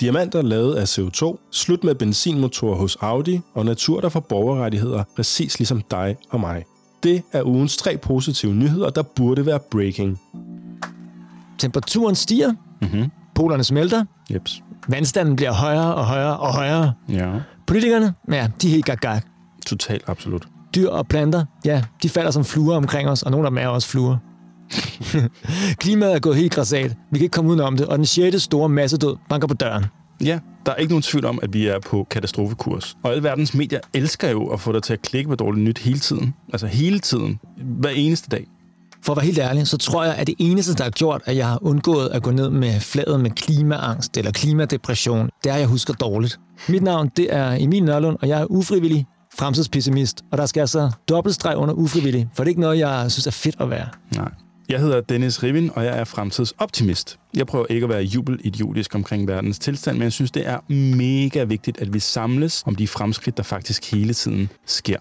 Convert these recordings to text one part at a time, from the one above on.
Diamanter lavet af CO2, slut med benzinmotorer hos Audi og natur, der får borgerrettigheder, præcis ligesom dig og mig. Det er ugens tre positive nyheder, der burde være breaking. Temperaturen stiger, Mhm. polerne smelter, Jeps. vandstanden bliver højere og højere og højere. Ja. Politikerne, ja, de er helt gak, gak. Totalt absolut. Dyr og planter, ja, de falder som fluer omkring os, og nogle af dem er også fluer. Klimaet er gået helt græsat. Vi kan ikke komme udenom det, og den sjette store massedød banker på døren. Ja, der er ikke nogen tvivl om, at vi er på katastrofekurs. Og alle verdens medier elsker jo at få dig til at klikke på dårligt nyt hele tiden. Altså hele tiden. Hver eneste dag. For at være helt ærlig, så tror jeg, at det eneste, der har gjort, at jeg har undgået at gå ned med fladet med klimaangst eller klimadepression, det er, at jeg husker dårligt. Mit navn, det er Emil Nørlund, og jeg er ufrivillig fremtidspessimist. Og der skal altså dobbeltstreg under ufrivillig, for det er ikke noget, jeg synes er fedt at være. Nej. Jeg hedder Dennis Rivin, og jeg er fremtidsoptimist. Jeg prøver ikke at være jubelidiotisk omkring verdens tilstand, men jeg synes, det er mega vigtigt, at vi samles om de fremskridt, der faktisk hele tiden sker.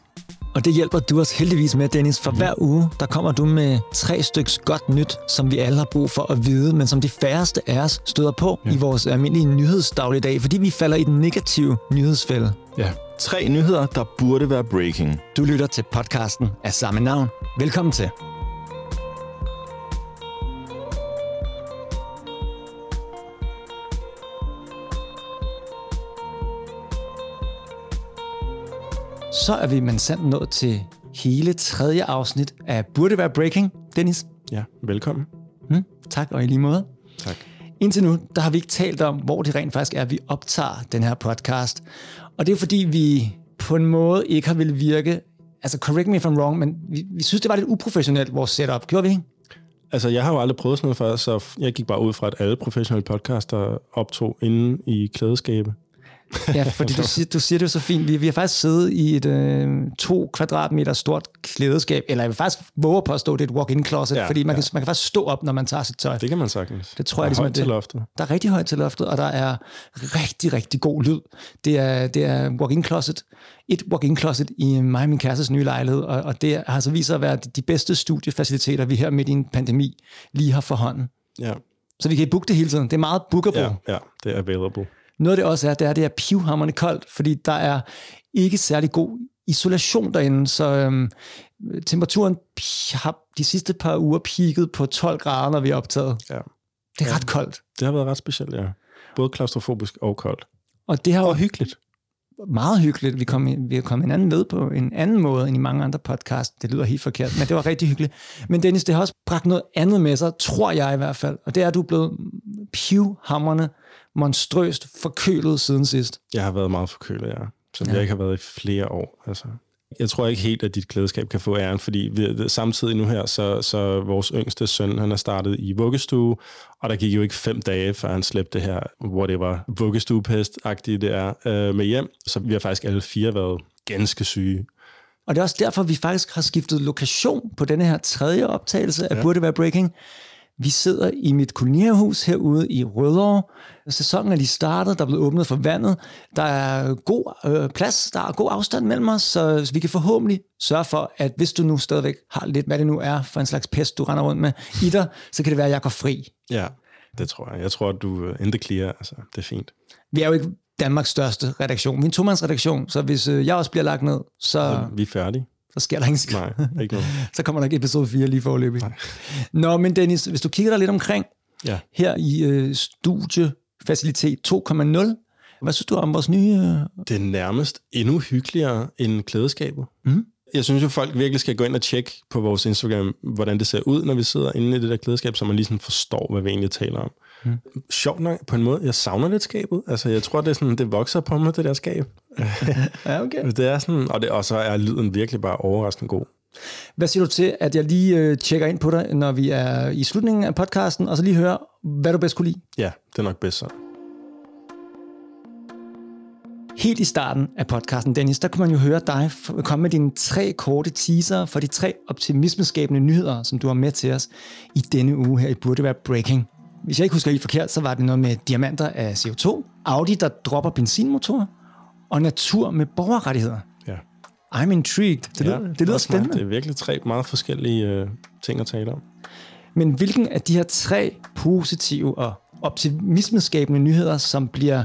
Og det hjælper du os heldigvis med, Dennis, for hver uge, der kommer du med tre styks godt nyt, som vi alle har brug for at vide, men som de færreste af os støder på ja. i vores almindelige nyhedsdagligdag, fordi vi falder i den negative nyhedsfælde. Ja. Tre nyheder, der burde være breaking. Du lytter til podcasten af samme navn. Velkommen til. Så er vi men sandt nået til hele tredje afsnit af Burde Være Breaking. Dennis, Ja, velkommen. hmm? tak og i lige måde. Tak. Indtil nu, der har vi ikke talt om, hvor det rent faktisk er, vi optager den her podcast. Og det er fordi, vi på en måde ikke har ville virke, altså correct me if I'm wrong, men vi, vi synes, det var lidt uprofessionelt, vores setup. Gjorde vi ikke? Altså, jeg har jo aldrig prøvet sådan noget før, så jeg gik bare ud fra, at alle professionelle podcaster optog inde i klædeskabe. Ja, fordi du siger, du siger det jo så fint. Vi, vi har faktisk siddet i et øh, to kvadratmeter stort klædeskab, eller jeg vil faktisk våge at påstå, det er et walk-in closet, ja, fordi man, ja. kan, man kan faktisk stå op, når man tager sit tøj. Det kan man sagtens. Det tror jeg Der er ligesom, højt det- til loftet. Der er rigtig højt til loftet, og der er rigtig, rigtig god lyd. Det er, det er walk-in closet. Et walk-in closet i mig og min kærestes nye lejlighed, og, og det har altså vist sig at være de bedste studiefaciliteter, vi her midt i en pandemi lige har for hånden. Ja, Så vi kan booke det hele tiden. Det er meget bookable. ja, ja, det er available. Noget af det også er, det er, det er pivhammerende koldt, fordi der er ikke særlig god isolation derinde, så øhm, temperaturen har de sidste par uger peaked på 12 grader, når vi er optaget. Ja. Det er ret koldt. Det har været ret specielt, ja. Både klaustrofobisk og koldt. Og det har Og hyggeligt. meget hyggeligt. Vi kom, vi kommet hinanden med på en anden måde end i mange andre podcasts. Det lyder helt forkert, men det var rigtig hyggeligt. Men Dennis, det har også bragt noget andet med sig, tror jeg i hvert fald. Og det er, at du er blevet pivhammerne, monstrøst forkølet siden sidst. Jeg har været meget forkølet, ja. Som Ja. jeg ikke har været i flere år. Altså. Jeg tror ikke helt, at dit klædeskab kan få æren, fordi vi, samtidig nu her, så, så vores yngste søn, han er startet i vuggestue, og der gik jo ikke fem dage, før han slæbte det her, hvor det var vuggestuepest-agtigt det er, øh, med hjem. Så vi har faktisk alle fire været ganske syge. Og det er også derfor, vi faktisk har skiftet lokation på denne her tredje optagelse af. Ja. Burde Være Breaking. Vi sidder i mit kolonierhus herude i Rødovre. Sæsonen er lige startet, der er blevet åbnet for vandet. Der er god øh, plads, der er god afstand mellem os, så vi kan forhåbentlig sørge for, at hvis du nu stadigvæk har lidt, hvad det nu er for en slags pest, du render rundt med i dig, så kan det være, at jeg går fri. Ja, det tror jeg. Jeg tror, at du er in the clear. Altså, det er fint. Vi er jo ikke Danmarks største redaktion. Vi er en tomandsredaktion, så hvis øh, jeg også bliver lagt ned, så, Så vi er færdige. Så sker der skid. Nej, ikke noget. så kommer der ikke episode 4 lige forløbig. Nå, men Dennis, hvis du kigger dig lidt omkring Ja. her i øh, studiefacilitet 2.0, hvad synes du om vores nye... Øh, Det er nærmest endnu hyggeligere end klædeskabet. Mm. Jeg synes jo, folk virkelig skal gå ind og tjekke på vores Instagram, hvordan det ser ud, når vi sidder inde i det der klædeskab, så man lige sådan forstår, hvad vi egentlig taler om. Mm. Sjovt nok, på en måde, jeg savner lidt skabet. Altså, jeg tror, det, er sådan, det vokser på mig, det der skab. ja, okay. Det er sådan, og, det, og så er lyden virkelig bare overraskende god. Hvad siger du til, at jeg lige øh, tjekker ind på dig, når vi er i slutningen af podcasten, og så lige hører, hvad du bedst kunne lide? Ja, det er nok bedst sådan. Helt i starten af podcasten, Dennis, der kunne man jo høre dig komme med dine tre korte teaser for de tre optimismeskabende nyheder, som du har med til os i denne uge her i Burde Være Breaking. Hvis jeg ikke husker helt forkert, så var det noget med diamanter af CO2, Audi, der dropper benzinmotorer, og natur med borgerrettigheder. Ja. I'm intrigued. Det lyder, ja, det lyder også mig. spændende. Det er virkelig tre meget forskellige øh, ting at tale om. Men hvilken af de her tre positive og optimismeskabende nyheder, som bliver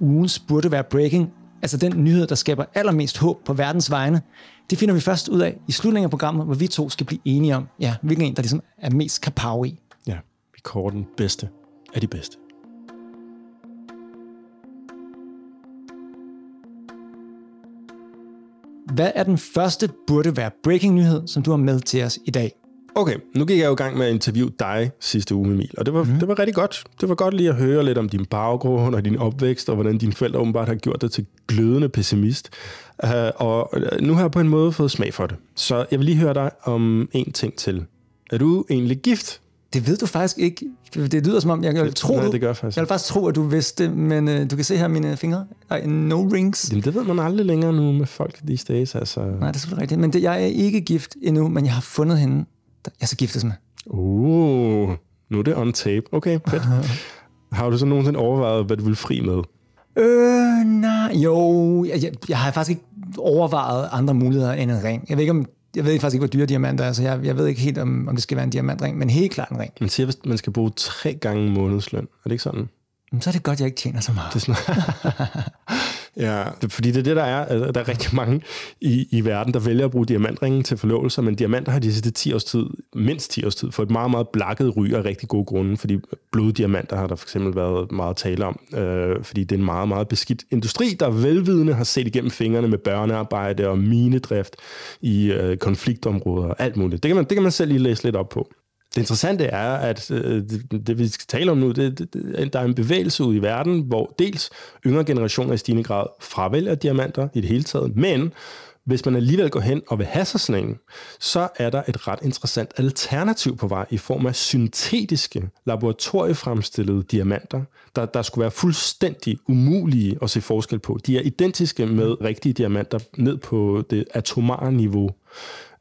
ugens burde være breaking, altså den nyhed, der skaber allermest håb på verdens vegne, det finder vi først ud af i slutningen af programmet, hvor vi to skal blive enige om, ja, hvilken en, der ligesom er mest kapav i. Ja, vi kårer den bedste af de bedste. Hvad er den første burde være breaking nyhed, som du har med til os i dag? Okay, nu gik jeg jo i gang med at interviewe dig sidste uge, Emil, og det var, mm. det var rigtig godt. Det var godt lige at høre lidt om din baggrund og din opvækst, og hvordan dine forældre åbenbart har gjort dig til glødende pessimist. Uh, og nu har jeg på en måde fået smag for det. Så jeg vil lige høre dig om en ting til. Er du egentlig gift? Det ved du faktisk ikke. Det lyder som om, jeg vil tro, Nej, det gør faktisk. jeg vil faktisk tro, at du vidste det, men uh, du kan se her mine fingre. Ej, no rings. Jamen, det ved man aldrig længere nu med folk these days. Altså. Nej, det er selvfølgelig rigtigt. Men det, jeg er ikke gift endnu, men jeg har fundet hende, der jeg skal giftes med. Uh, nu er det on tape. Okay, fedt. har du så nogensinde overvejet, hvad du vil fri med? Øh, nej, jo. Jeg, jeg, jeg har faktisk ikke overvejet andre muligheder end en ring. Jeg ved ikke, om jeg ved faktisk ikke, hvor dyre diamanter er, så jeg, jeg ved ikke helt, om, om det skal være en diamantring, men helt klart en ring. Man siger, at man skal bruge tre gange månedsløn. Er det ikke sådan? Men så er det godt, at jeg ikke tjener så meget. Det er sådan, ja, fordi det er det, der er. Altså, Der er rigtig mange i, i verden, der vælger at bruge diamantringen til forlovelser, men diamanter har de sidste 10 års tid, mindst 10 års tid, fået et meget, meget blakket ry af rigtig gode grunde, fordi bloddiamanter har der for eksempel været meget tale om, øh, fordi det er en meget, meget beskidt industri, der velvidende har set igennem fingrene med børnearbejde og minedrift i øh, konfliktområder og alt muligt. Det kan, man, det kan man selv lige læse lidt op på. Det interessante er, at øh, det, det, vi skal tale om nu, det, det, der er en bevægelse ud i verden, hvor dels yngre generationer i stigende grad fravælger diamanter i det hele taget, men hvis man alligevel går hen og vil have sig sådan en, så er der et ret interessant alternativ på vej i form af syntetiske, laboratoriefremstillede diamanter, der, der skulle være fuldstændig umulige at se forskel på. De er identiske med rigtige diamanter ned på det atomare niveau.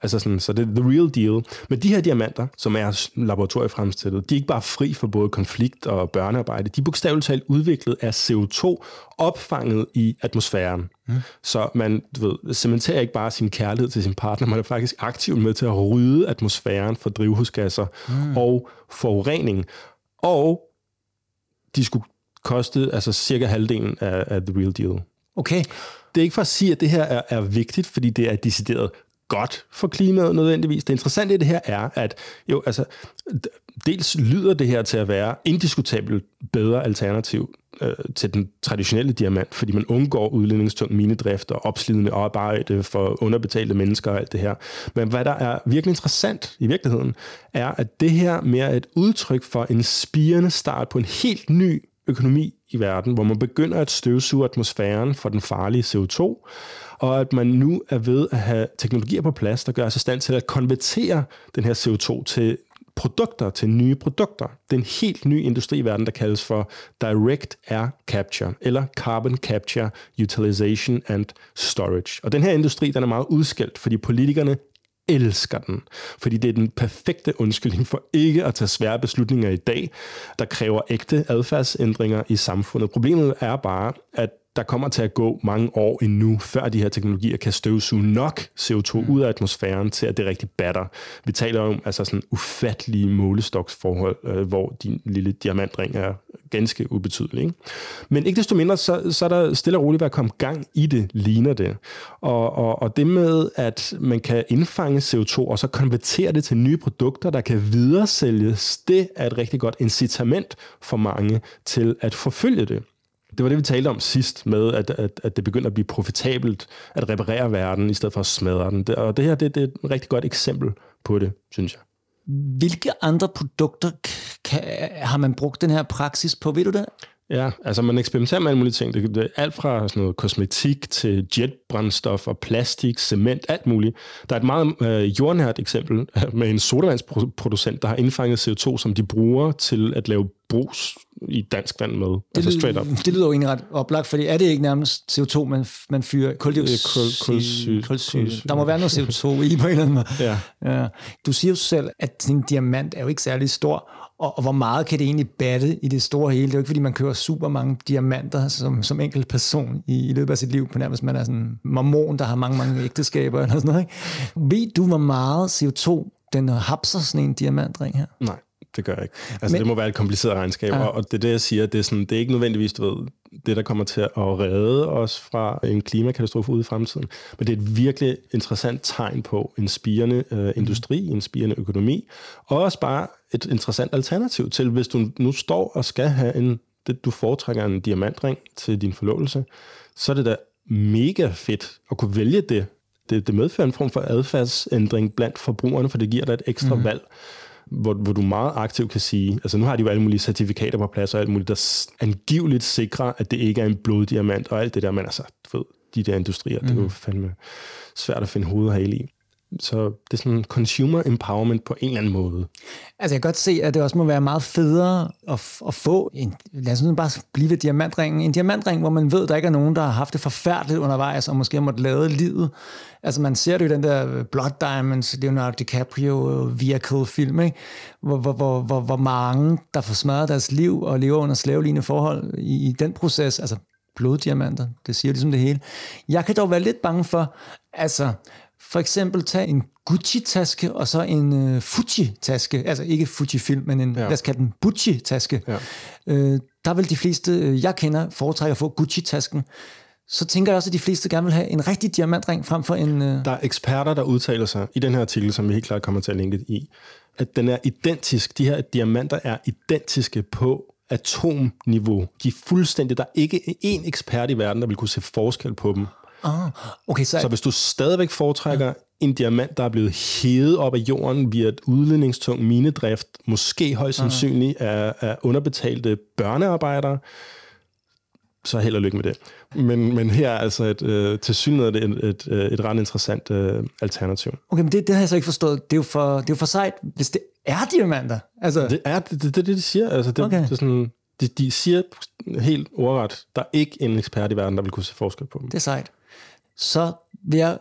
Altså sådan, så det er the real deal. Men de her diamanter, som er laboratoriefremstillet, de er ikke bare fri for både konflikt og børnearbejde. De er bogstaveligt talt udviklet af CO2, opfanget i atmosfæren. Mm. Så man du ved, cementerer ikke bare sin kærlighed til sin partner, man er faktisk aktivt med til at rydde atmosfæren for drivhusgasser mm. og forurening. Og de skulle koste altså cirka halvdelen af, af the real deal. Okay. Det er ikke for at sige, at det her er, er vigtigt, fordi det er decideret godt for klimaet nødvendigvis. Det interessante i det her er, at jo, altså, dels lyder det her til at være indiskutabelt bedre alternativ øh, til den traditionelle diamant, fordi man undgår udledningstung minedrift og opslidende arbejde for underbetalte mennesker og alt det her. Men hvad der er virkelig interessant i virkeligheden, er, at det her mere er et udtryk for en spirende start på en helt ny økonomi i verden, hvor man begynder at støvsuge atmosfæren for den farlige CO2, og at man nu er ved at have teknologier på plads, der gør os i stand til at konvertere den her CO2 til produkter, til nye produkter. Det er en helt ny industri i verden, der kaldes for Direct Air Capture, eller Carbon Capture Utilization and Storage. Og den her industri, den er meget udskilt, fordi politikerne elsker den, fordi det er den perfekte undskyldning for ikke at tage svære beslutninger i dag, der kræver ægte adfærdsændringer i samfundet. Problemet er bare, at der kommer til at gå mange år endnu, før de her teknologier kan støvsuge nok CO2 mm. ud af atmosfæren til, at det rigtig batter. Vi taler om altså sådan ufattelige målestoksforhold, øh, hvor din lille diamantring er ganske ubetydelig. Ikke? Men ikke desto mindre, så, så er der stille og roligt ved at komme gang i det, ligner det. Og, og, og det med, at man kan indfange CO2 og så konvertere det til nye produkter, der kan videresælges, det er et rigtig godt incitament for mange til at forfølge det det var det, vi talte om sidst med, at, at, at det begynder at blive profitabelt at reparere verden, i stedet for at smadre den. Det, og det her det, det er et rigtig godt eksempel på det, synes jeg. Hvilke andre produkter kan, har man brugt den her praksis på? Ved du det? Ja, altså man eksperimenterer med alle mulige ting. Det, det er alt fra sådan noget kosmetik til jetbrændstof og plastik, cement, alt muligt. Der er et meget øh, jordnært eksempel med en sodavandsproducent, der har indfanget CO2, som de bruger til at lave brus i dansk vand med. Det, altså straight up. det lyder jo egentlig ret oplagt, fordi er det ikke nærmest CO2, man, man fyrer? Koldioxid. Kulsyre. Der må være noget CO2 i på en eller anden måde. Ja. ja. Du siger jo selv, at din diamant er jo ikke særlig stor, og, og hvor meget kan det egentlig batte i det store hele? Det er jo ikke, fordi man kører super mange diamanter som, som enkelt person i, i løbet af sit liv, på nærmest man er sådan en mormon, der har mange, mange ægteskaber eller sådan noget. Ikke? Ved du, hvor meget CO2 den hapser sådan en diamantring her? Nej det gør jeg ikke. Altså, Men, det må være et kompliceret regnskab, ja. og, det er det, jeg siger, det er, sådan, det er ikke nødvendigvis, du ved, det, der kommer til at redde os fra en klimakatastrofe ude i fremtiden. Men det er et virkelig interessant tegn på en spirende øh, industri, en spirende økonomi, og også bare et interessant alternativ til, hvis du nu står og skal have en, det, du foretrækker en diamantring til din forlovelse, så er det da mega fedt at kunne vælge det. Det, det medfører en form for adfærdsændring blandt forbrugerne, for det giver dig et ekstra mm. valg hvor, hvor du meget aktivt kan sige, altså nu har de jo alle mulige certifikater på plads, og alt muligt, der angiveligt sikrer, at det ikke er en bloddiamant, og alt det der, men altså, du ved, de der industrier, mm. det er jo mhm. fandme svært at finde hovedet og i. Så det er sådan consumer empowerment på en eller anden måde. Altså jeg kan godt se, at det også må være meget federe at, at få en, lad os nu bare blive ved diamantringen, en diamantring, hvor man ved, at der ikke er nogen, der har haft det forfærdeligt undervejs, og måske har måttet lade livet. Altså man ser det jo den der Blood Diamonds, Leonardo DiCaprio vehicle film, ikke? Hvor, hvor, hvor, hvor, hvor mange, der får smadret deres liv og lever under slavelignende forhold i, i den proces, altså bloddiamanter, det siger ligesom det hele. Jeg kan dog være lidt bange for, altså for eksempel tage en Gucci-taske og så en uh, Fuji-taske, altså ikke Fuji-film, men en, ja. lad os kalde den Gucci-taske. Ja. Uh, der vil de fleste, uh, jeg kender, foretrække at få Gucci-tasken. Så tænker jeg også, at de fleste gerne vil have en rigtig diamantring frem for en... Uh... Der er eksperter, der udtaler sig i den her artikel, som vi helt klart kommer til at linke i, at den er identisk, de her diamanter er identiske på atomniveau. De er fuldstændig, der er ikke én ekspert i verden, der vil kunne se forskel på dem. Ah, okay, så... så hvis du stadigvæk foretrækker ja. en diamant, der er blevet hævet op af jorden via et udledningstung minedrift, måske højst ah. sandsynligt af, af underbetalte børnearbejdere, så held og lykke med det. Men, men her er altså et, øh, til synligheden et, et, et, øh, et ret interessant øh, alternativ. Okay, men det, det har jeg så ikke forstået. Det er jo for, det er jo for sejt, hvis det er diamanter. Altså... Det er det, det, det de siger. Altså, det, okay. det er sådan, de, de siger helt ordret, der er ikke en ekspert i verden, der vil kunne se forskel på dem. Det er sejt så vil jeg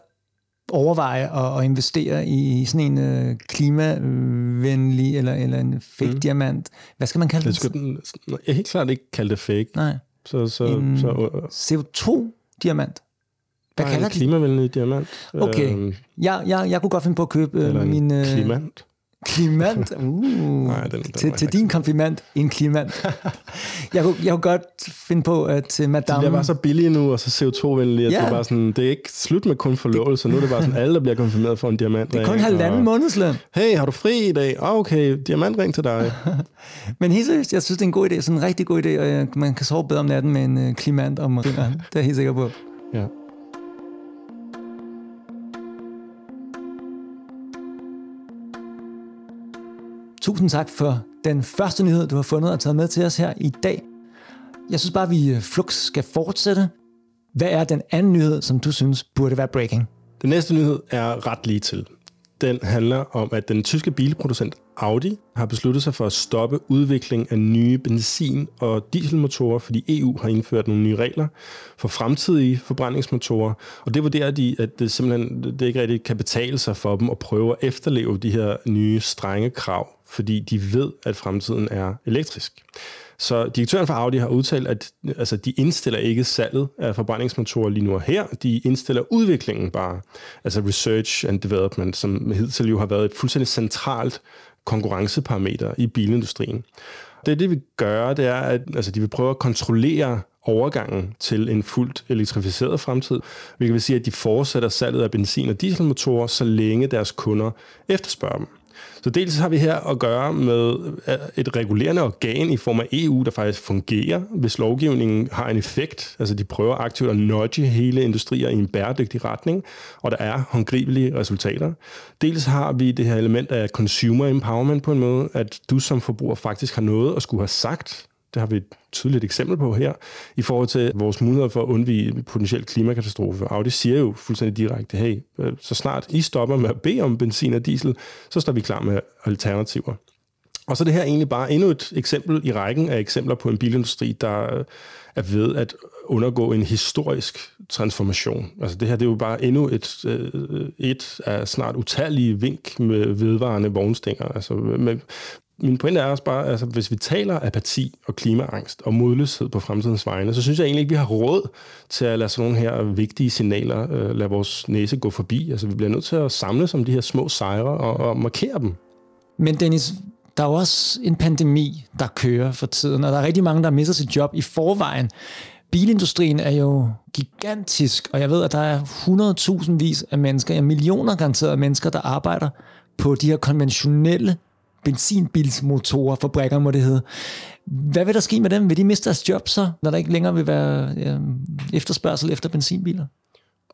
overveje at, at investere i sådan en uh, klimavenlig eller, eller en fake mm. diamant. Hvad skal man kalde det? Skal den? Jeg er helt klart ikke kalde det fake. Nej. Så, så, en så, uh, CO2-diamant. Hvad kalder en klimavenlig diamant. Okay. Um, jeg, jeg, jeg kunne godt finde på at købe eller min... Uh, klimant. Klimant? Uh, Nej, den, den til, til din kompliment, en klimant. jeg, kunne, jeg kunne godt finde på, at til madame... De bliver bare så billige nu, og så CO2-venlige, at ja. det, er bare sådan, det er ikke slut med kun forlovelse. Nu er det bare sådan, alle, der bliver konfirmeret for en diamant. Det er kun halvanden månedsløn. Hey, har du fri i dag? Oh, okay, diamantring til dig. Men helt seriøst, jeg synes, det er en god idé. Sådan en rigtig god idé, og man kan sove bedre om natten med en uh, klimant om fingeren. Det er jeg helt sikker på. Ja. Tusind tak for den første nyhed, du har fundet og taget med til os her i dag. Jeg synes bare, at vi øh, flux skal fortsætte. Hvad er den anden nyhed, som du synes burde være breaking? Den næste nyhed er ret lige til. Den handler om, at den tyske bilproducent Audi har besluttet sig for at stoppe udvikling af nye benzin- og dieselmotorer, fordi EU har indført nogle nye regler for fremtidige forbrændingsmotorer. Og det vurderer de, at det simpelthen det ikke rigtig kan betale sig for dem at prøve at efterleve de her nye strenge krav fordi de ved, at fremtiden er elektrisk. Så direktøren for Audi har udtalt, at altså, de indstiller ikke salget af forbrændingsmotorer lige nu og her. De indstiller udviklingen bare. Altså research and development, som hidtil jo har været et fuldstændig centralt konkurrenceparameter i bilindustrien. Det, det vil gøre, det er, at altså, de vil prøve at kontrollere overgangen til en fuldt elektrificeret fremtid, hvilket vil sige, at de fortsætter salget af benzin- og dieselmotorer, så længe deres kunder efterspørger dem. Så dels har vi her at gøre med øh, et regulerende organ i form af EU, der faktisk fungerer, hvis lovgivningen har en effekt. Altså de prøver aktivt at nudge hele industrier i en bæredygtig retning, og der er håndgribelige resultater. Dels har vi det her element af consumer empowerment på en måde, at du som forbruger faktisk har noget at skulle have sagt det har vi et tydeligt eksempel på her, i forhold til vores muligheder for at undvige potentiel klimakatastrofe. Audi siger jo fuldstændig direkte, hey, øh, så snart I stopper med at bede om benzin og diesel, så står vi klar med alternativer. Og så er det her egentlig bare endnu et eksempel i rækken af eksempler på en bilindustri, der øh, er ved at undergå en historisk transformation. Altså det her det er jo bare endnu et, øh, et af snart utallige vink med vedvarende vognstænger. Altså med, min pointe er også bare, altså hvis vi taler apati og klimaangst og modløshed på fremtidens vegne, så synes jeg egentlig ikke, vi har råd til at lade sådan nogle her vigtige signaler øh, lade vores næse gå forbi. Altså vi bliver nødt til at samle som de her små sejre og, og markere dem. Men Dennis, der er jo også en pandemi, der kører for tiden, og der er rigtig mange, der mister sit job i forvejen. Bilindustrien er jo gigantisk, og jeg ved, at der er 100.000 vis af mennesker, ja millioner garanteret af mennesker, der arbejder på de her konventionelle benzinbilsmotorer, fabrikker må det hedde. Hvad vil der ske med dem? Vil de miste deres job så, når der ikke længere vil være øh, efterspørgsel efter benzinbiler?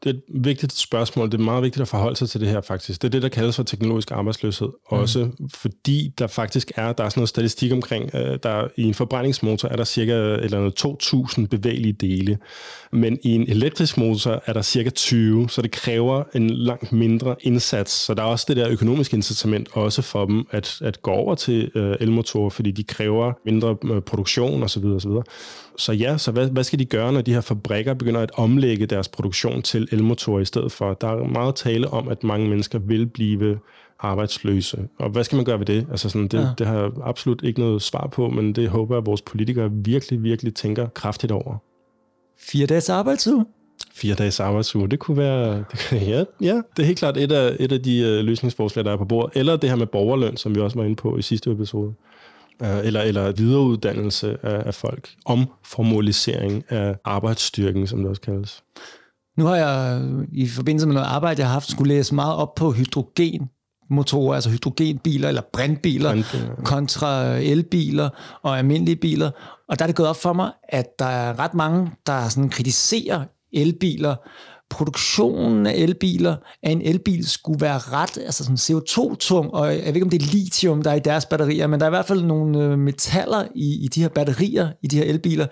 Det er et vigtigt spørgsmål. Det er meget vigtigt at forholde sig til det her faktisk. Det er det, der kaldes for teknologisk arbejdsløshed. Mm. Også fordi der faktisk er, der er sådan noget statistik omkring, øh, der i en forbrændingsmotor er der cirka eller noget 2.000 bevægelige dele. Men i en elektrisk motor er der cirka 20, så det kræver en langt mindre indsats. Så der er også det der økonomiske incitament også for dem at, at gå over til øh, elmotorer, fordi de kræver mindre øh, produktion osv. osv så ja, så hvad, hvad skal de gøre, når de her fabrikker begynder at omlægge deres produktion til elmotorer i stedet for? Der er meget tale om, at mange mennesker vil blive arbejdsløse. Og hvad skal man gøre ved det? Altså sådan, det, ja. det har jeg absolut ikke noget svar på, men det håber jeg, at vores politikere virkelig, virkelig tænker kraftigt over. Fire dages arbejdsuge? Fire dages arbejdsuge, det kunne være... Det, ja, ja, det er helt klart et af, et af de uh, løsningsforslag, der er på bordet. Eller det her med borgerløn, som vi også var inde på i sidste episode. Øh, eller, eller videreuddannelse af, af folk, omformalisering af arbejdsstyrken, som det også kaldes. Nu har jeg i forbindelse med noget arbejde, jeg har haft, skulle læse meget op på hydrogen motorer, altså hydrogenbiler eller brintbiler, Brintbiler. kontra elbiler og almindelige biler. Og der er det gået op for mig, at der er ret mange, der sådan kritiserer elbiler, produktionen af elbiler, af en elbil skulle være ret altså sådan CO2-tung, og jeg ved ikke, om det er lithium, der er i deres batterier, men der er i hvert fald nogle øh, metaller i, i de her batterier, i de her elbiler,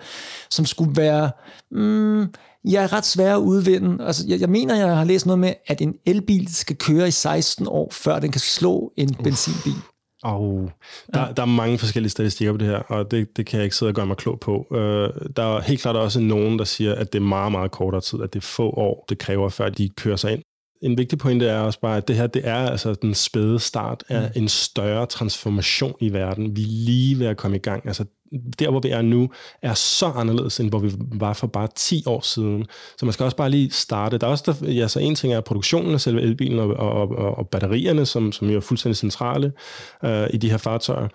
som skulle være mm, ja, ret svære at udvinde. Altså, jeg, jeg mener, jeg har læst noget med, at en elbil skal køre i 16 år, før den kan slå en benzinbil. Og der, ja. der er mange forskellige statistikker på det her, og det, det kan jeg ikke sidde og gøre mig klog på. Uh, der er helt klart også nogen, der siger, at det er meget, meget kortere tid, at det er få år, det kræver, før de kører sig ind. En vigtig pointe er også bare, at det her det er altså den spæde start af mm. en større transformation i verden. Vi er lige ved at komme i gang. Altså der, hvor vi er nu, er så anderledes, end hvor vi var for bare 10 år siden. Så man skal også bare lige starte. Der er også, der, ja, så en ting er produktionen af selve elbilen og, og, og, og batterierne, som, som jo er fuldstændig centrale øh, i de her fartøjer.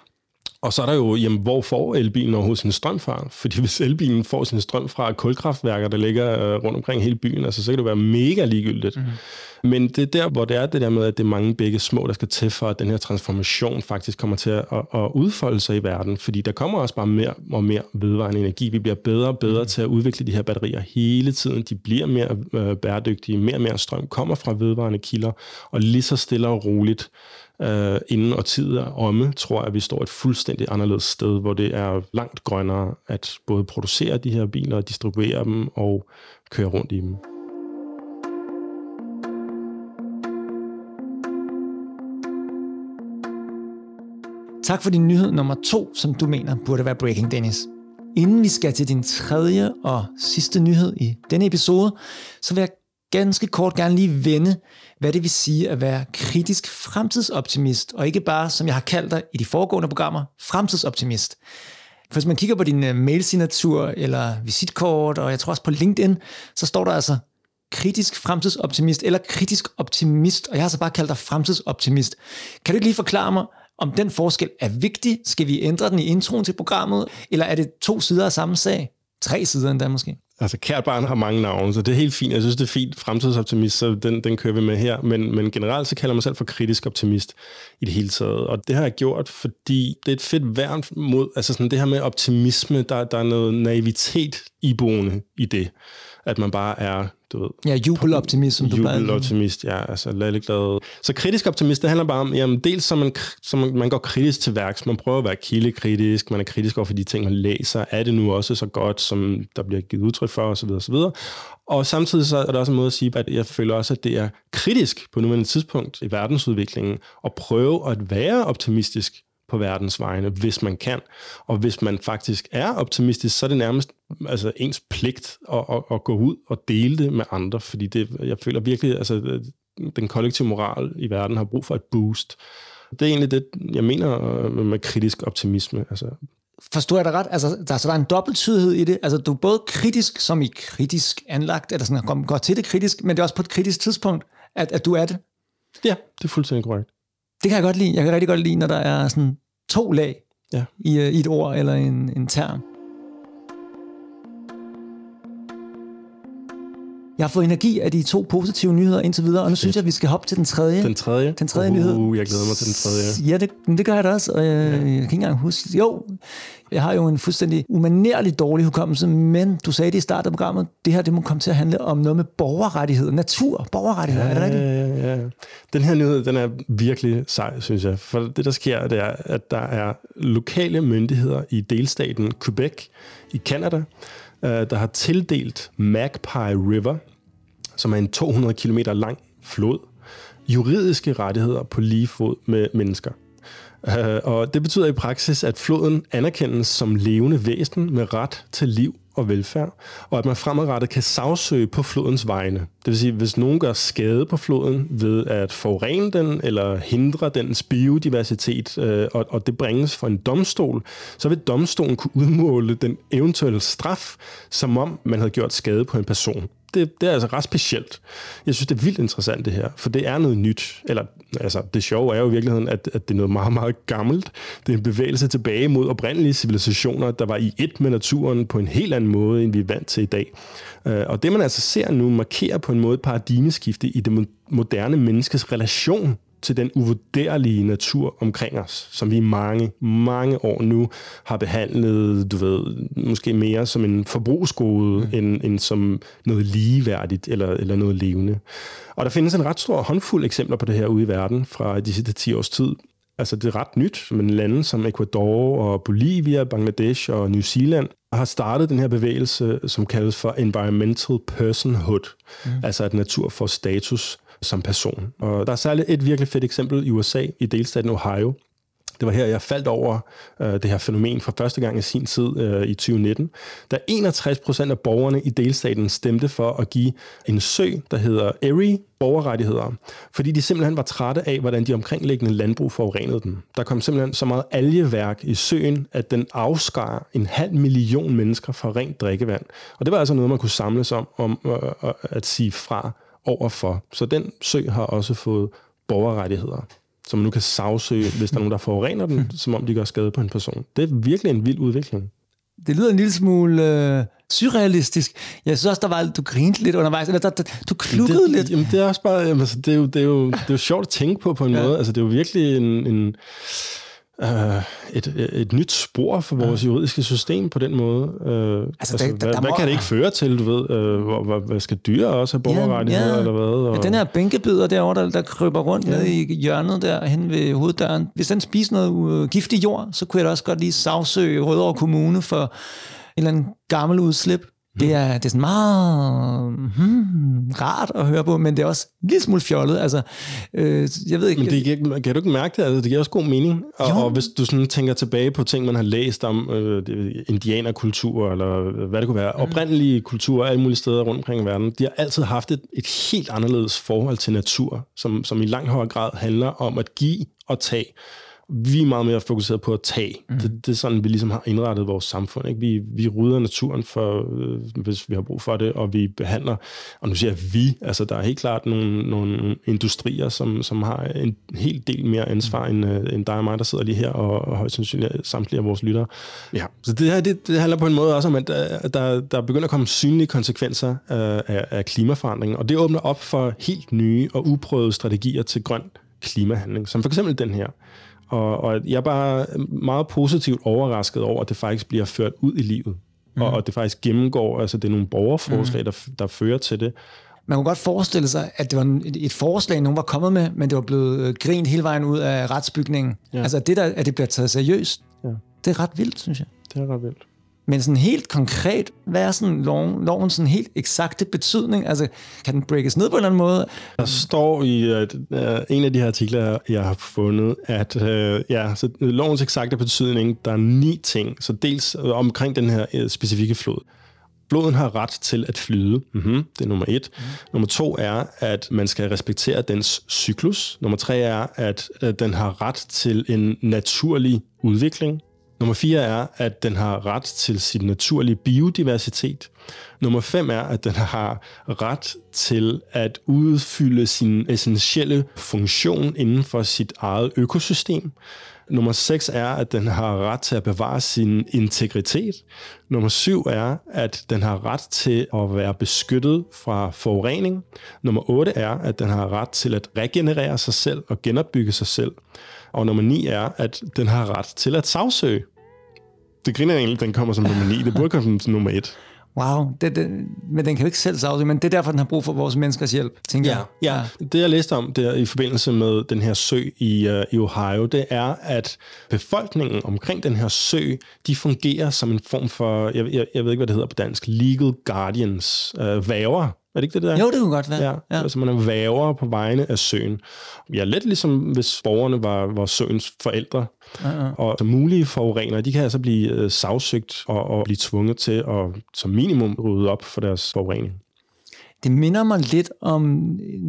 Og så er der jo, jamen, hvor får elbilen overhovedet sin strøm fra? Fordi hvis elbilen får sin strøm fra kulkraftværker, der ligger øh, rundt omkring hele byen, altså, så kan det være mega ligegyldigt. Mm. Men det er der, hvor det er det der med, at det er mange begge små, der skal til for, at den her transformation faktisk kommer til at, at udfolde sig i verden. Fordi der kommer også bare mere og mere vedvarende energi. Vi bliver bedre og bedre mm. til at udvikle de her batterier hele tiden. De bliver mere øh, bæredygtige. Mere og mere strøm kommer fra vedvarende kilder. Og lige så stille og roligt øh, inden og tid er omme, tror jeg, at vi står et fuldstændig anderledes sted, hvor det er langt grønnere at både producere de her biler, distribuere dem og køre rundt i dem. Tak for din nyhed nummer to, som du mener burde være breaking, Dennis. Inden vi skal til din tredje og sidste nyhed i denne episode, så vil jeg ganske kort gerne lige vende, hvad det vil sige at være kritisk fremtidsoptimist, og ikke bare, som jeg har kaldt dig i de foregående programmer, fremtidsoptimist. For hvis man kigger på din øh, mailsignatur eller visitkort, og jeg tror også på LinkedIn, så står der altså kritisk fremtidsoptimist eller kritisk optimist, og jeg har så bare kaldt dig fremtidsoptimist. Kan du ikke lige forklare mig, om den forskel er vigtig? Skal vi ændre den i introen til programmet? Eller er det to sider af samme sag? Tre sider endda måske? Altså, kært barn har mange navne, så det er helt fint. Jeg synes, det er fint. Fremtidsoptimist, så den, den kører vi med her. Men, men generelt så kalder jeg mig selv for kritisk optimist i det hele taget. Og det har jeg gjort, fordi det er et fedt værn mod, altså sådan det her med optimisme, der, der er noget naivitet iboende i det. At man bare er du ved... Ja, jubeloptimist, som du Jubeloptimist, ja, altså lalleglad. Så kritisk optimist, det handler bare om, jamen dels så man, så man, man går kritisk til værks, man prøver at være kildekritisk, man er kritisk over for de ting, man læser, er det nu også så godt, som der bliver givet udtryk for, osv. osv. Og samtidig så er der også en måde at sige, at jeg føler også, at det er kritisk på nuværende tidspunkt i verdensudviklingen, at prøve at være optimistisk på verdens vegne, hvis man kan. Og hvis man faktisk er optimistisk, så er det nærmest altså, ens pligt at, at, at gå ud og dele det med andre, fordi det, jeg føler virkelig, altså den kollektive moral i verden har brug for et boost. Det er egentlig det, jeg mener øh, med kritisk optimisme. Altså, Forstår jeg dig ret? Altså, der, så der er en dobbelttydighed i det. Altså, du er både kritisk, som i kritisk anlagt, eller sådan, går til det kritisk, men det er også på et kritisk tidspunkt, at, at du er det. Ja, det er fuldstændig korrekt. Det kan jeg godt lide. Jeg kan rigtig godt lide, når der er sådan to lag Ja. i, øh, i et ord eller en, en term. Jeg har fået energi af de to positive nyheder indtil videre, og nu synes jeg, at vi skal hoppe til den tredje. Den tredje? Den tredje nyhed. Uh, jeg glæder mig til den tredje. Ja, det, det gør jeg da også, og jeg, ja. jeg kan ikke engang huske. Jo, jeg har jo en fuldstændig umanerlig dårlig hukommelse, men du sagde det i starten af programmet, det her det må komme til at handle om noget med borgerrettigheder, natur, borgerrettigheder, Ja, er det rigtigt? ja, ja. Den her nyhed, den er virkelig sej, synes jeg. For det, der sker, det er, at der er lokale myndigheder i delstaten Quebec i Canada, øh, der har tildelt Magpie River, som er en 200 km lang flod, juridiske rettigheder på lige fod med mennesker. Øh, og det betyder i praksis, at floden anerkendes som levende væsen med ret til liv og velfærd, og at man fremadrettet kan sagsøge på flodens vegne. Det vil sige, hvis nogen gør skade på floden ved at forurene den eller hindre dens biodiversitet, øh, og, og det bringes for en domstol, så vil domstolen kunne udmåle den eventuelle straf, som om man havde gjort skade på en person det, det er altså ret specielt. Jeg synes, det er vildt interessant det her, for det er noget nyt. Eller, altså, det sjove er jo i virkeligheden, at, at det er noget meget, meget gammelt. Det er en bevægelse tilbage mod oprindelige civilisationer, der var i et med naturen på en helt anden måde, end vi er vant til i dag. Øh, og det, man altså ser nu, markerer på en måde et paradigmeskifte i det moderne menneskes relation til den uvurderlige natur omkring os, som vi i mange, mange år nu har behandlet, du ved, måske mere som en forbrugsgode, mm. end, end som noget ligeværdigt eller, eller noget levende. Og der findes en ret stor håndfuld eksempler på det her ude i verden fra de sidste 10 års tid. Altså det er ret nyt, men lande som Ecuador og Bolivia, Bangladesh og New Zealand har startet den her bevægelse, som kaldes for environmental personhood, mm. altså at natur får status som person. Og der er særligt et virkelig fedt eksempel i USA, i delstaten Ohio. Det var her, jeg faldt over øh, det her fænomen for første gang i sin tid øh, i 2019, da 61 procent af borgerne i delstaten stemte for at give en sø, der hedder Erie, borgerrettigheder, fordi de simpelthen var trætte af, hvordan de omkringliggende landbrug forurenede den. Der kom simpelthen så meget algeværk i søen, at den afskar en halv million mennesker fra rent drikkevand. Og det var altså noget, man kunne samles om, om øh, øh at sige fra overfor. Så den sø har også fået borgerrettigheder, som man nu kan sagsøge, hvis der er nogen, der forurener den, som om de gør skade på en person. Det er virkelig en vild udvikling. Det lyder en lille smule øh, surrealistisk. Jeg synes også, der var, du grinte lidt undervejs, eller der, der, du klukkede det, lidt. Jamen, det er også bare, jamen, altså, det, er jo, det, er jo, det er jo sjovt at tænke på på en ja. måde. Altså, det er jo virkelig en, en øh, et, et nyt spor for vores ja. juridiske system på den måde. Øh, altså, altså, der- hvad, der- hvad må- kan det ikke føre til, du ved? Øh, hvor, hvor, hvad skal dyr også have borgerrettigheder, ja. eller hvad? Og, Ja, den her bænkebider derovre, der, der kryber rundt ja. Ja. nede i hjørnet der hen ved hoveddøren. Hvis den spiser noget øh, giftig jord, så kunne jeg da også godt lige sagsøge Rødovre Kommune for en eller anden gammel udslip. Det er, det er sådan meget hmm, rart at høre på, men det er også en lille smule fjollet. Altså, øh, jeg ved ikke... Men det giver, kan du ikke mærke det? Altså, det giver også god mening. Og, Jo. og hvis du sådan tænker tilbage på ting, man har læst om øh, indianerkultur, eller hvad det kunne være, mm. oprindelige kulturer alle mulige steder rundt omkring i verden, de har altid haft et, et helt anderledes forhold til natur, som, som i langt højere grad handler om at give og tage. Vi er meget mere fokuseret på at tage. Mm. Det, det er sådan, vi ligesom har indrettet vores samfund. Ikke? Vi, vi rydder naturen, for, øh, hvis vi har brug for det, og vi behandler, og nu siger jeg vi, altså der er helt klart nogle, nogle industrier, som, som har en helt del mere ansvar, end, øh, end dig og mig, der sidder lige her, og, og højst sandsynligt samtlige af vores lyttere. Ja. Så det her, det, det handler på en måde også om, at der, der, der begynder at komme synlige konsekvenser af, af, af klimaforandringen, og det åbner op for helt nye og uprøvede strategier til grøn klimahandling, som for eksempel den her. Og, og jeg er bare meget positivt overrasket over, at det faktisk bliver ført ud i livet. Mm. Og, og det faktisk gennemgår, altså det er nogle borgerforslag, mm. der, der fører til det. Man kunne godt forestille sig, at det var et, forslag, nogen var kommet med, men det var blevet øh, grint hele vejen ud af retsbygningen. Ja. Altså det der, at det bliver taget seriøst, Ja. det er ret vildt, synes jeg. Det er ret vildt. Men sådan helt konkret, hvad er sådan loven, lovens sådan helt eksakte betydning? Altså, kan den breakes ned på en eller anden måde? Der står i uh, en af de her artikler, jeg har fundet, at uh, ja, så lovens eksakte betydning, der er ni ting. Så dels omkring den her uh, specifikke flod. Floden har ret til at flyde. Mm-hmm. Det er nummer et. Mm. Nummer to er, at man skal respektere dens cyklus. Nummer tre er, at uh, den har ret til en naturlig udvikling. Nummer 4 er, at den har ret til sin naturlige biodiversitet. Nummer 5 er, at den har ret til at udfylde sin essentielle funktion inden for sit eget økosystem. Nummer 6 er, at den har ret til at bevare sin integritet. Nummer 7 er, at den har ret til at være beskyttet fra forurening. Nummer 8 er, at den har ret til at regenerere sig selv og genopbygge sig selv. Og nummer 9 er, at den har ret til at sagsøge. Det griner egentlig, den kommer som nummer 9. Det burde komme som nummer 1. Wow, det, det, men den kan jo ikke selv sagsøge, men det er derfor, den har brug for vores menneskers hjælp, tænker jeg. Ja, det jeg læste om der i forbindelse med den her sø i, uh, i Ohio, det er, at befolkningen omkring den her sø, de fungerer som en form for, jeg, jeg, jeg ved ikke, hvad det hedder på dansk, legal guardians, uh, væver er det ikke det der? Jo, det kunne godt være. Ja, ja. altså man er væver på vegne af søen. Ja, lidt ligesom hvis borgerne var, var søens forældre. Uh-huh. Og så mulige forurenere, de kan altså blive øh, sagsøgt og, og blive tvunget til at som minimum rydde op for deres forurening. Det minder mig lidt om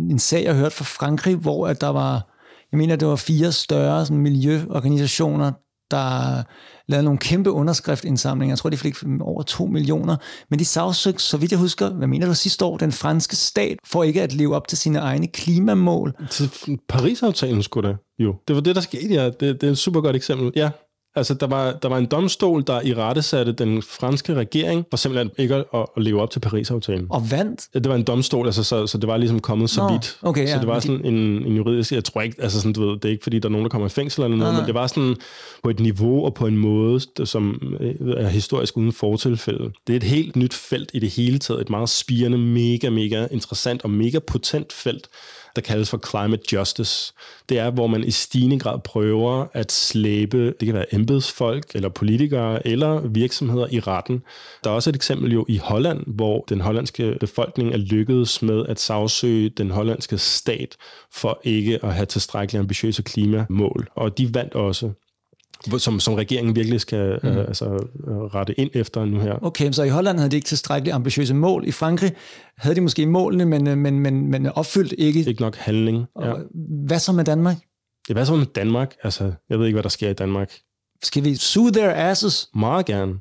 en sag, jeg hørte fra Frankrig, hvor at der var, jeg mener, det var fire større sådan, miljøorganisationer, der lavede nogle kæmpe underskriftindsamlinger. Jeg tror, de fik over 2 millioner. Men de sagsøgte, så vidt jeg husker, hvad mener du sidste år, den franske stat, for ikke at leve op til sine egne klimamål. Til Paris-aftalen skulle det jo. Det var det, der skete, ja. Det, det er et super godt eksempel. Ja, Altså, der var, der var en domstol, der i rette satte den franske regering for simpelthen ikke at, at leve op til Paris-aftalen. Og vandt? Det var en domstol, altså, så, så det var ligesom kommet så Nå, vidt. Okay, så ja, det var sådan en, en juridisk... Jeg tror ikke, altså sådan, du ved, det er ikke fordi, der er nogen, der kommer i fængsel eller noget, nej, nej. men det var sådan på et niveau og på en måde, som øh, er historisk uden fortilfælde. Det er et helt nyt felt i det hele taget. Et meget spirende, mega, mega interessant og mega potent felt, der kaldes for climate justice. Det er, hvor man i stigende grad prøver at slæbe, det kan være embedsfolk eller politikere eller virksomheder i retten. Der er også et eksempel jo i Holland, hvor den hollandske befolkning er lykkedes med at sagsøge den hollandske stat for ikke at have tilstrækkeligt ambitiøse klimamål. Og de vandt også som, som regeringen virkelig skal mm. øh, altså, øh, rette ind efter nu her. Okay, så i Holland havde de ikke tilstrækkeligt ambitiøse mål. I Frankrig havde de måske målene, men, øh, men, men, men opfyldt ikke. Ikke nok handling. Ja. Hvad så med Danmark? Ja, hvad så med Danmark? Altså, jeg ved ikke, hvad der sker i Danmark. Skal vi sue their asses? Meget gerne.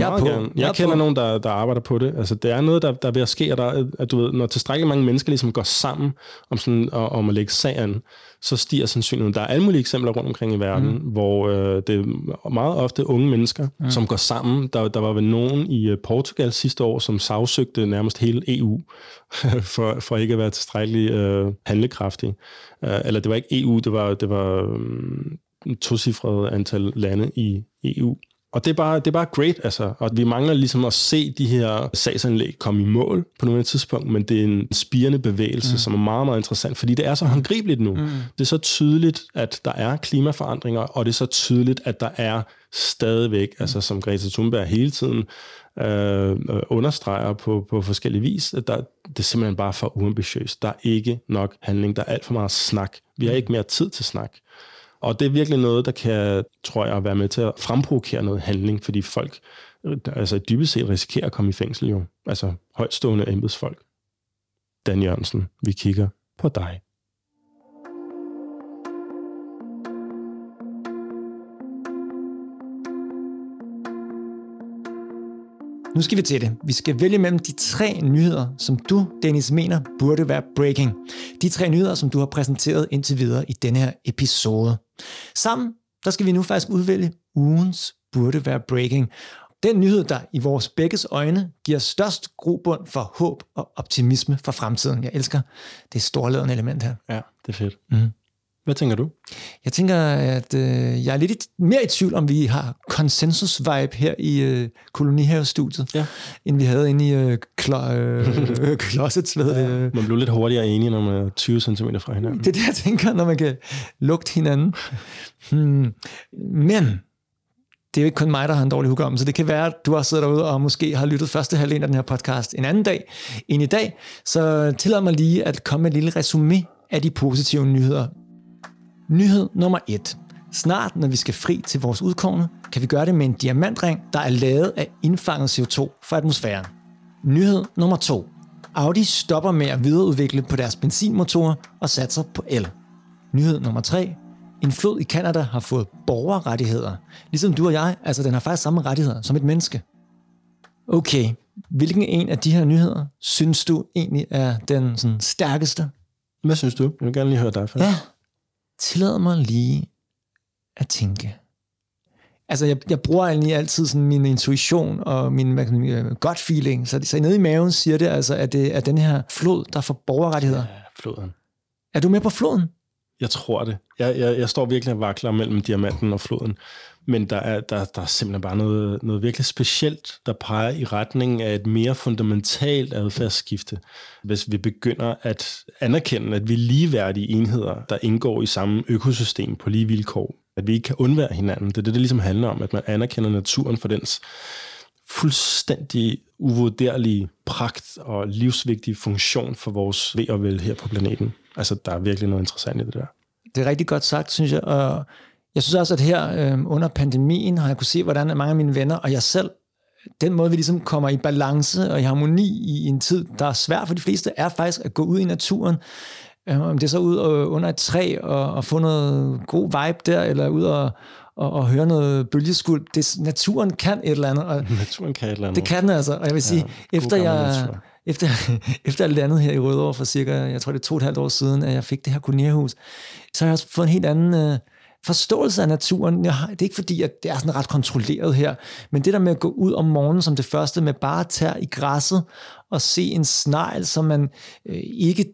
Jeg, er på. Gerne. jeg, jeg kender på. nogen, der, der arbejder på det. Altså, det er noget, der, der er ved at ske, at, der, at du ved, når tilstrækkeligt mange mennesker ligesom går sammen om, sådan, om at lægge sagen, så stiger sandsynligheden. Der er alle mulige eksempler rundt omkring i verden, mm. hvor øh, det er meget ofte unge mennesker, mm. som går sammen. Der, der var vel nogen i øh, Portugal sidste år, som sagsøgte nærmest hele EU, for, for ikke at være tilstrækkeligt øh, handlekraftig. Uh, eller det var ikke EU, det var, det var um, tocifret antal lande i EU, og det er, bare, det er bare great, altså. Og vi mangler ligesom at se de her sagsanlæg komme i mål på nogle tidspunkt, men det er en spirende bevægelse, mm. som er meget, meget interessant, fordi det er så håndgribeligt nu. Mm. Det er så tydeligt, at der er klimaforandringer, og det er så tydeligt, at der er stadigvæk, mm. altså som Greta Thunberg hele tiden øh, understreger på, på forskellige vis, at der, det er simpelthen bare for uambitiøst. Der er ikke nok handling, der er alt for meget snak. Vi har mm. ikke mere tid til snak. Og det er virkelig noget, der kan, tror jeg, være med til at fremprovokere noget handling, fordi folk altså dybest set risikerer at komme i fængsel jo. Altså højtstående embedsfolk. Dan Jørgensen, vi kigger på dig. Nu skal vi til det. Vi skal vælge mellem de tre nyheder, som du, Dennis, mener burde være breaking. De tre nyheder, som du har præsenteret indtil videre i denne her episode. Sammen, der skal vi nu faktisk udvælge ugens burde være breaking. Den nyhed, der i vores begges øjne giver størst grobund for håb og optimisme for fremtiden. Jeg elsker det storladende element her. Ja, det er fedt. Mm. Hvad tænker du? Jeg tænker, at øh, jeg er lidt mere i tvivl, om vi har konsensus-vibe her i øh, kolonihavestudiet, ja. end vi havde inde i øh, klo- øh, closets. Ja. det? Man blev lidt hurtigere enige, når man er 20 cm fra hinanden. Det er det, jeg tænker, når man kan lugte hinanden. Hmm. Men det er jo ikke kun mig, der har en dårlig hukommelse. Det kan være, at du har siddet derude og måske har lyttet første halvdel af den her podcast en anden dag end i dag. Så tillad mig lige at komme med et lille resume af de positive nyheder, Nyhed nummer 1. Snart, når vi skal fri til vores udkårne, kan vi gøre det med en diamantring, der er lavet af indfanget CO2 fra atmosfæren. Nyhed nummer 2. Audi stopper med at videreudvikle på deres benzinmotorer og satser på el. Nyhed nummer 3. En flod i Kanada har fået borgerrettigheder. Ligesom du og jeg, altså den har faktisk samme rettigheder som et menneske. Okay, hvilken en af de her nyheder synes du egentlig er den sådan, stærkeste? Hvad synes du? Jeg vil gerne lige høre dig først. Ja, tillad mig lige at tænke? Altså, jeg, jeg bruger egentlig altid sådan min intuition og min hvad kan man, sige, gut feeling. Så, så nede i maven siger det altså, at det er den her flod, der får borgerrettigheder. Ja, floden. Er du med på floden? Jeg tror det. Jeg, jeg, jeg står virkelig og vakler mellem diamanten og floden. Men der er, der, der er simpelthen bare noget, noget virkelig specielt, der peger i retning af et mere fundamentalt adfærdsskifte. Hvis vi begynder at anerkende, at vi er ligeværdige enheder, der indgår i samme økosystem på lige vilkår. At vi ikke kan undvære hinanden. Det er det, det ligesom handler om, at man anerkender naturen for dens fuldstændig uvurderlige pragt og livsvigtige funktion for vores ved og vel her på planeten. Altså, der er virkelig noget interessant i det der. Det er rigtig godt sagt, synes jeg. Og jeg synes også, at her øh, under pandemien har jeg kunne se, hvordan mange af mine venner og jeg selv, den måde, vi ligesom kommer i balance og i harmoni i en tid, der er svært for de fleste, er faktisk at gå ud i naturen. Øh, om det er så ud og, under et træ og, og få noget god vibe der, eller ud og, og, og høre noget bølgeskuld. Det, naturen kan et eller andet. Og naturen kan et eller andet. Det kan den altså. Og jeg vil sige, ja, efter jeg... Efter, efter jeg landede her i Rødovre for cirka, jeg tror det er to og et halvt år siden, at jeg fik det her kolonierhus, så har jeg også fået en helt anden øh, forståelse af naturen. Jeg har, det er ikke fordi, at det er sådan ret kontrolleret her, men det der med at gå ud om morgenen som det første med bare at tage i græsset og se en snegl, som man øh, ikke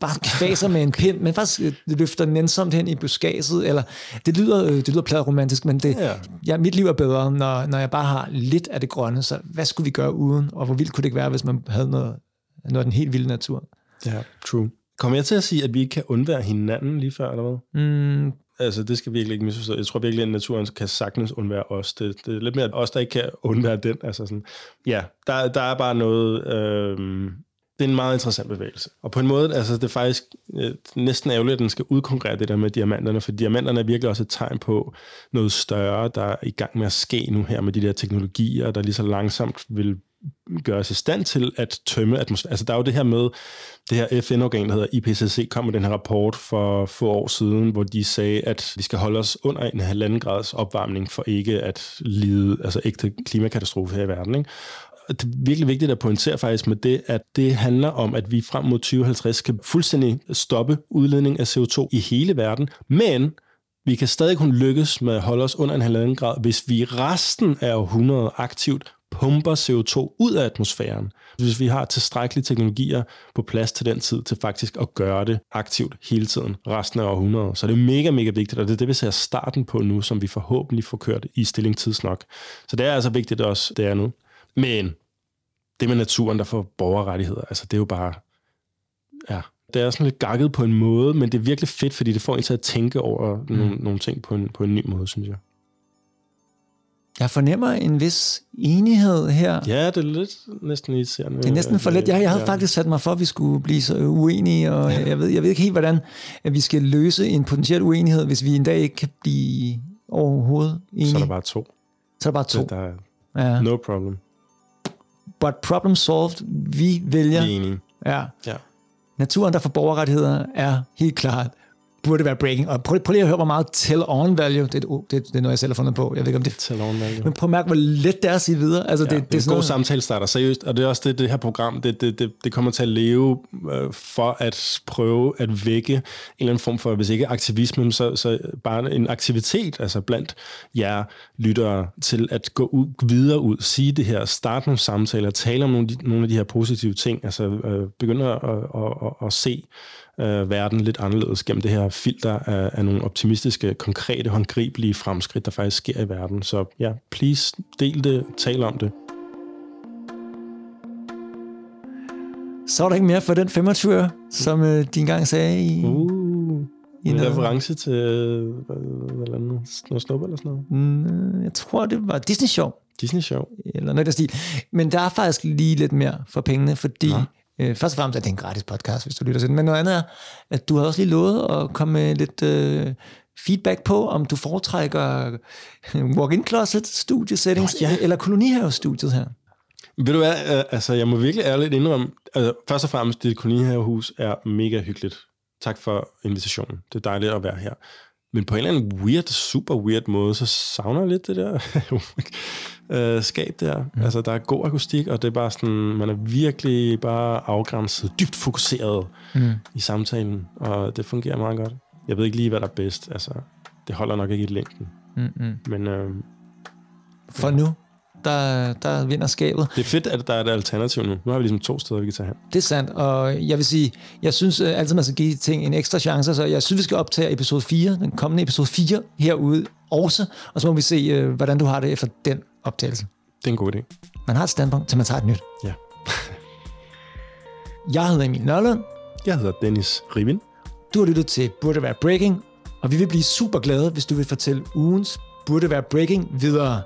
bare kvaser med en pind, men faktisk øh, løfter nænsomt hen i buskaget, eller det lyder, øh, det lyder pladeromantisk, men det, ja. Ja, mit liv er bedre, når, når jeg bare har lidt af det grønne, så hvad skulle vi gøre uden, og hvor vildt kunne det ikke være, hvis man havde noget, noget af den helt vilde natur? Ja, true. Kommer jeg til at sige, at vi ikke kan undvære hinanden lige før, eller hvad? Mm, Altså, det skal virkelig ikke misforstå. Jeg tror virkelig, at naturen kan sagtens undvære os. Det, det er lidt mere os, der ikke kan undvære den. Altså sådan, ja, der, der er bare noget... Øh, det er en meget interessant bevægelse. Og på en måde, altså det er faktisk øh, næsten ærgerligt, at den skal udkonkurrere det der med diamanterne, for diamanterne er virkelig også et tegn på noget større, der er i gang med at ske nu her med de der teknologier, der lige så langsomt vil gøre os i stand til at tømme atmosfæren. Altså der er jo det her med, det her FN-organ, der hedder IPCC, kom med den her rapport for få år siden, hvor de sagde, at vi skal holde os under en halvanden grads opvarmning for ikke at lide altså ægte klimakatastrofe her i verden. Ikke? det er virkelig vigtigt at pointere faktisk med det, at det handler om, at vi frem mod 2050 kan fuldstændig stoppe udledning af CO2 i hele verden, men vi kan stadig kun lykkes med at holde os under en halvanden grad, hvis vi resten af århundredet aktivt pumper CO2 ud af atmosfæren. Hvis vi har tilstrækkelige teknologier på plads til den tid, til faktisk at gøre det aktivt hele tiden, resten af århundredet. Så det er mega, mega vigtigt, og det er det, vi ser starten på nu, som vi forhåbentlig får kørt i stilling tidsnok. Så det er altså vigtigt også, det er nu. Men det med naturen, der får borgerrettigheder, altså det er jo bare, ja, det er sådan lidt gakket på en måde, men det er virkelig fedt, fordi det får en til at tænke over mm. nogle, nogle ting på en, på en ny måde, synes jeg. Jeg fornemmer en vis enighed her. Ja, det er lidt næsten irriterende. Det er næsten for let. Jeg, jeg havde ja. faktisk sat mig for, at vi skulle blive så uenige, og ja. jeg, ved, jeg ved ikke helt, hvordan at vi skal løse en potentiel uenighed, hvis vi en dag ikke kan blive overhovedet enige. Så er der bare to. Så er der bare to. Så der er ja. no problem. But problem solved. Vi vælger. Vi er enige. Ja. ja. Naturen, der får borgerrettigheder, er helt klart burde være breaking. Og prøv, prøv lige at høre, hvor meget tell-on value, det, det, det er noget, jeg selv har fundet på. Jeg ved ikke, om det tell-on value. Men prøv at mærke, hvor let det er at sige videre. Altså, ja, det, det, det er en god noget... samtale starter, seriøst. Og det er også det, det her program, det, det, det, det kommer til at leve øh, for at prøve at vække en eller anden form for, hvis ikke aktivisme, så, så bare en aktivitet, altså blandt jer lyttere, til at gå ud, videre ud, sige det her, starte nogle samtaler, tale om nogle, nogle af de her positive ting, altså øh, begynde at, at, at, at, at se øh, verden lidt anderledes gennem det her filter af, af nogle optimistiske, konkrete, håndgribelige fremskridt, der faktisk sker i verden. Så ja, please, del det, tal om det. Så er der ikke mere for den 25 som øh, din gang sagde i... Uh, i en reference til hvad, noget, noget snup eller sådan noget? Mm, jeg tror, det var Disney Show. Disney Show. Eller noget der stil. Men der er faktisk lige lidt mere for pengene, fordi ja. Øh, først og fremmest er det en gratis podcast, hvis du lytter til den, men noget andet er, at du har også lige lovet at komme med lidt øh, feedback på, om du foretrækker walk-in closet, studiesettings, oh, ja. eller kolonihave-studiet her. Ved du hvad, øh, altså jeg må virkelig ærligt indrømme, altså først og fremmest, dit kolonihavehus er mega hyggeligt. Tak for invitationen. Det er dejligt at være her. Men på en eller anden weird, super weird måde, så savner jeg lidt det der øh, skab der. Mm. Altså, der er god akustik, og det er bare sådan, man er virkelig bare afgrænset, dybt fokuseret mm. i samtalen, og det fungerer meget godt. Jeg ved ikke lige, hvad der er bedst. Altså, det holder nok ikke i længden. Mm-hmm. Men øh, For nu, der, der vinder skabet. det er fedt, at der er et alternativ nu. Nu har vi ligesom to steder, vi kan tage hen. Det er sandt, og jeg vil sige, jeg synes øh, altid, man skal give ting en ekstra chance, så jeg synes, vi skal optage episode 4, den kommende episode 4 herude også, og så må vi se, øh, hvordan du har det efter den optagelse. Det er en god idé. Man har et standpunkt, til man tager et nyt. Ja. Jeg hedder Emil Nørlund, Jeg hedder Dennis Rivin. du har lyttet til Burde Være Breaking, og vi vil blive super glade, hvis du vil fortælle ugens Burde Være Breaking videre.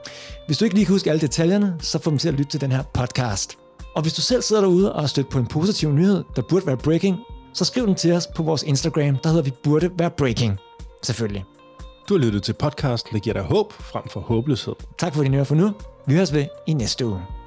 Hvis du ikke lige kan huske alle detaljerne, så få dem til at lytte til den her podcast. Og hvis du selv sidder derude og har stødt på en positiv nyhed, der burde være breaking, så skriv den til os på vores Instagram, der hedder vi burde være breaking. Selvfølgelig. Du har lyttet til podcasten, der giver dig håb frem for håbløshed. Tak for din øre for nu. Vi høres ved i næste uge.